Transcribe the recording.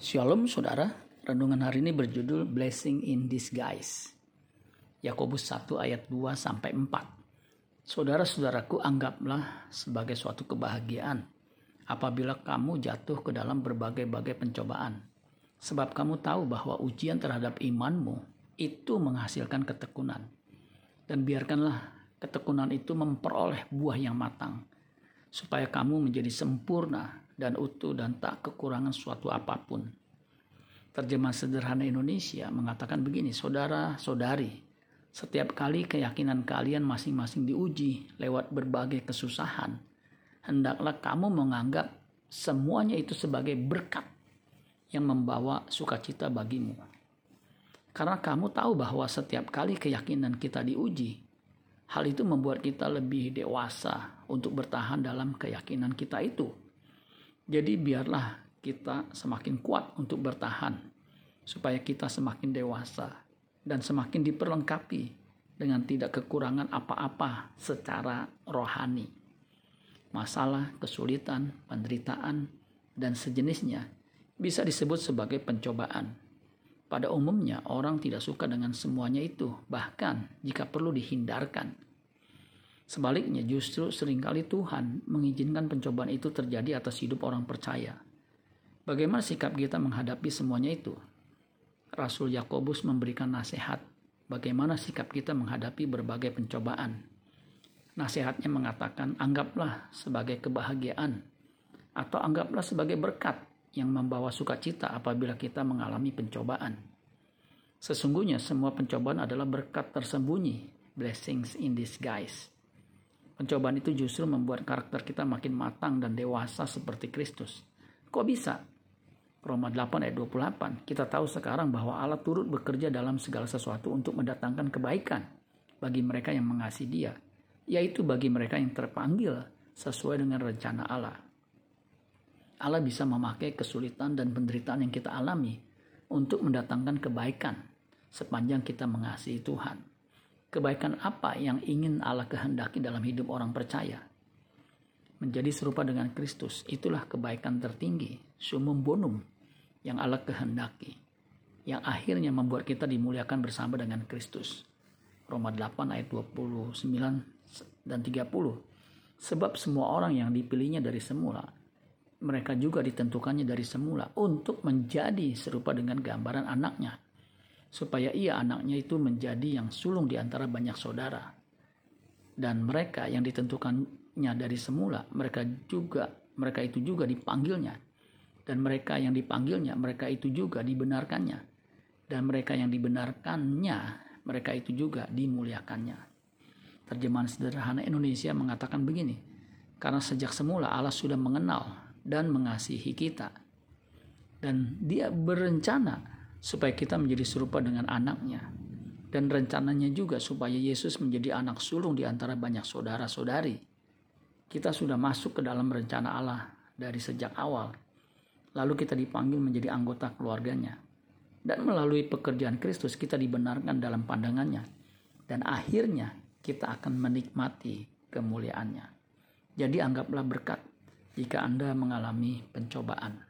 Shalom saudara, renungan hari ini berjudul Blessing in Disguise. Yakobus 1 ayat 2 sampai 4. Saudara-saudaraku anggaplah sebagai suatu kebahagiaan apabila kamu jatuh ke dalam berbagai-bagai pencobaan. Sebab kamu tahu bahwa ujian terhadap imanmu itu menghasilkan ketekunan. Dan biarkanlah ketekunan itu memperoleh buah yang matang supaya kamu menjadi sempurna dan utuh dan tak kekurangan suatu apa pun. Terjemah sederhana Indonesia mengatakan begini, saudara-saudari, setiap kali keyakinan kalian masing-masing diuji lewat berbagai kesusahan, hendaklah kamu menganggap semuanya itu sebagai berkat yang membawa sukacita bagimu. Karena kamu tahu bahwa setiap kali keyakinan kita diuji, hal itu membuat kita lebih dewasa untuk bertahan dalam keyakinan kita itu jadi biarlah kita semakin kuat untuk bertahan supaya kita semakin dewasa dan semakin diperlengkapi dengan tidak kekurangan apa-apa secara rohani. Masalah, kesulitan, penderitaan, dan sejenisnya bisa disebut sebagai pencobaan. Pada umumnya, orang tidak suka dengan semuanya itu, bahkan jika perlu dihindarkan Sebaliknya justru sering kali Tuhan mengizinkan pencobaan itu terjadi atas hidup orang percaya. Bagaimana sikap kita menghadapi semuanya itu? Rasul Yakobus memberikan nasihat bagaimana sikap kita menghadapi berbagai pencobaan. Nasihatnya mengatakan anggaplah sebagai kebahagiaan atau anggaplah sebagai berkat yang membawa sukacita apabila kita mengalami pencobaan. Sesungguhnya semua pencobaan adalah berkat tersembunyi, blessings in disguise Pencobaan itu justru membuat karakter kita makin matang dan dewasa seperti Kristus. Kok bisa? Roma 8 ayat 28. Kita tahu sekarang bahwa Allah turut bekerja dalam segala sesuatu untuk mendatangkan kebaikan bagi mereka yang mengasihi Dia, yaitu bagi mereka yang terpanggil sesuai dengan rencana Allah. Allah bisa memakai kesulitan dan penderitaan yang kita alami untuk mendatangkan kebaikan sepanjang kita mengasihi Tuhan. Kebaikan apa yang ingin Allah kehendaki dalam hidup orang percaya? Menjadi serupa dengan Kristus, itulah kebaikan tertinggi, sumum bonum, yang Allah kehendaki, yang akhirnya membuat kita dimuliakan bersama dengan Kristus. Roma 8 ayat 29 dan 30. Sebab semua orang yang dipilihnya dari semula, mereka juga ditentukannya dari semula untuk menjadi serupa dengan gambaran anaknya, supaya ia anaknya itu menjadi yang sulung di antara banyak saudara. Dan mereka yang ditentukannya dari semula, mereka juga mereka itu juga dipanggilnya. Dan mereka yang dipanggilnya, mereka itu juga dibenarkannya. Dan mereka yang dibenarkannya, mereka itu juga dimuliakannya. Terjemahan sederhana Indonesia mengatakan begini, karena sejak semula Allah sudah mengenal dan mengasihi kita. Dan dia berencana supaya kita menjadi serupa dengan anaknya. Dan rencananya juga supaya Yesus menjadi anak sulung di antara banyak saudara-saudari. Kita sudah masuk ke dalam rencana Allah dari sejak awal. Lalu kita dipanggil menjadi anggota keluarganya. Dan melalui pekerjaan Kristus kita dibenarkan dalam pandangannya. Dan akhirnya kita akan menikmati kemuliaannya. Jadi anggaplah berkat jika Anda mengalami pencobaan.